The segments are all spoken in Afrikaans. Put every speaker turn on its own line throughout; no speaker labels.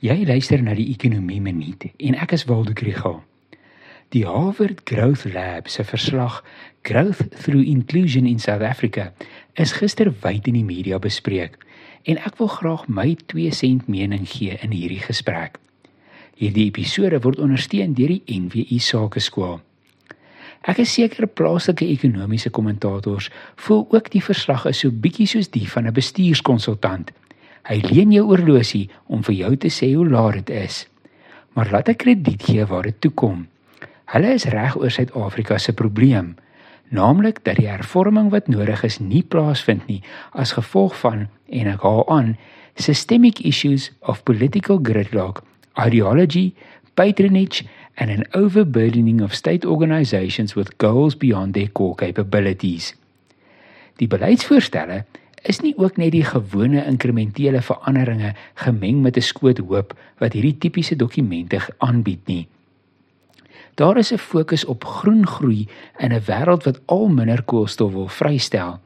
Jy luister na die Ekonomie Minute en ek is Waldo Krügel. Die Harvard Growth Lab se verslag Growth Through Inclusion in South Africa is gister wyd in die media bespreek en ek wil graag my 2 sent mening gee in hierdie gesprek. Hierdie episode word ondersteun deur die NWI Sakeskool. Ek is seker plaaslike ekonomiese kommentators voel ook die verslag is so bietjie soos die van 'n bestuurskonsultant Hy leen jou oorlosie om vir jou te sê hoe laat dit is. Maar laat ek krediet gee waar dit toe kom. Hulle is reg oor Suid-Afrika se probleem, naamlik dat die hervorming wat nodig is nie plaasvind nie as gevolg van en ek haal aan systemic issues of political gridlock, ideology, patronage and an overburdening of state organizations with goals beyond their core capabilities. Die beleidsvoorstelle is nie ook net die gewone inkrementele veranderinge gemeng met 'n skoot hoop wat hierdie tipiese dokumente aanbied nie. Daar is 'n fokus op groen groei in 'n wêreld wat al minder koolstof wil vrystel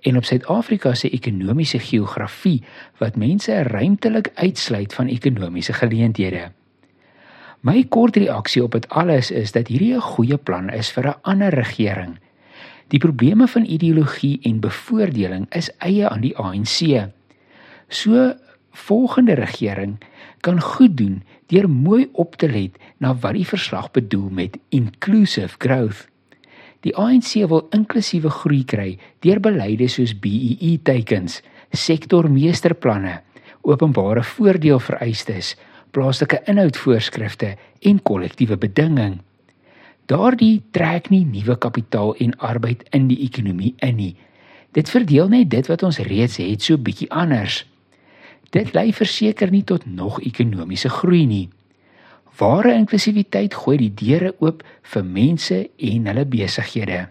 en op Suid-Afrika se ekonomiese geografie wat mense ruimtelik uitsluit van ekonomiese geleenthede. My kort reaksie op dit alles is dat hierdie 'n goeie plan is vir 'n ander regering Die probleme van ideologie en bevoordeling is eie aan die ANC. So volgende regering kan goed doen deur mooi op te let na wat die verslag bedoel met inclusive growth. Die ANC wil inklusiewe groei kry deur beleide soos BEE teikens, sektormeesterplanne, openbare voordeelvereistes, plaaslike inhoudvoorskrifte en kollektiewe bedinging. Daardie trek nie nuwe kapitaal en arbeid in die ekonomie in nie. Dit verdeel net dit wat ons reeds het so bietjie anders. Dit lei verseker nie tot nog ekonomiese groei nie. Ware inklusiwiteit gooi die deure oop vir mense en hulle besighede.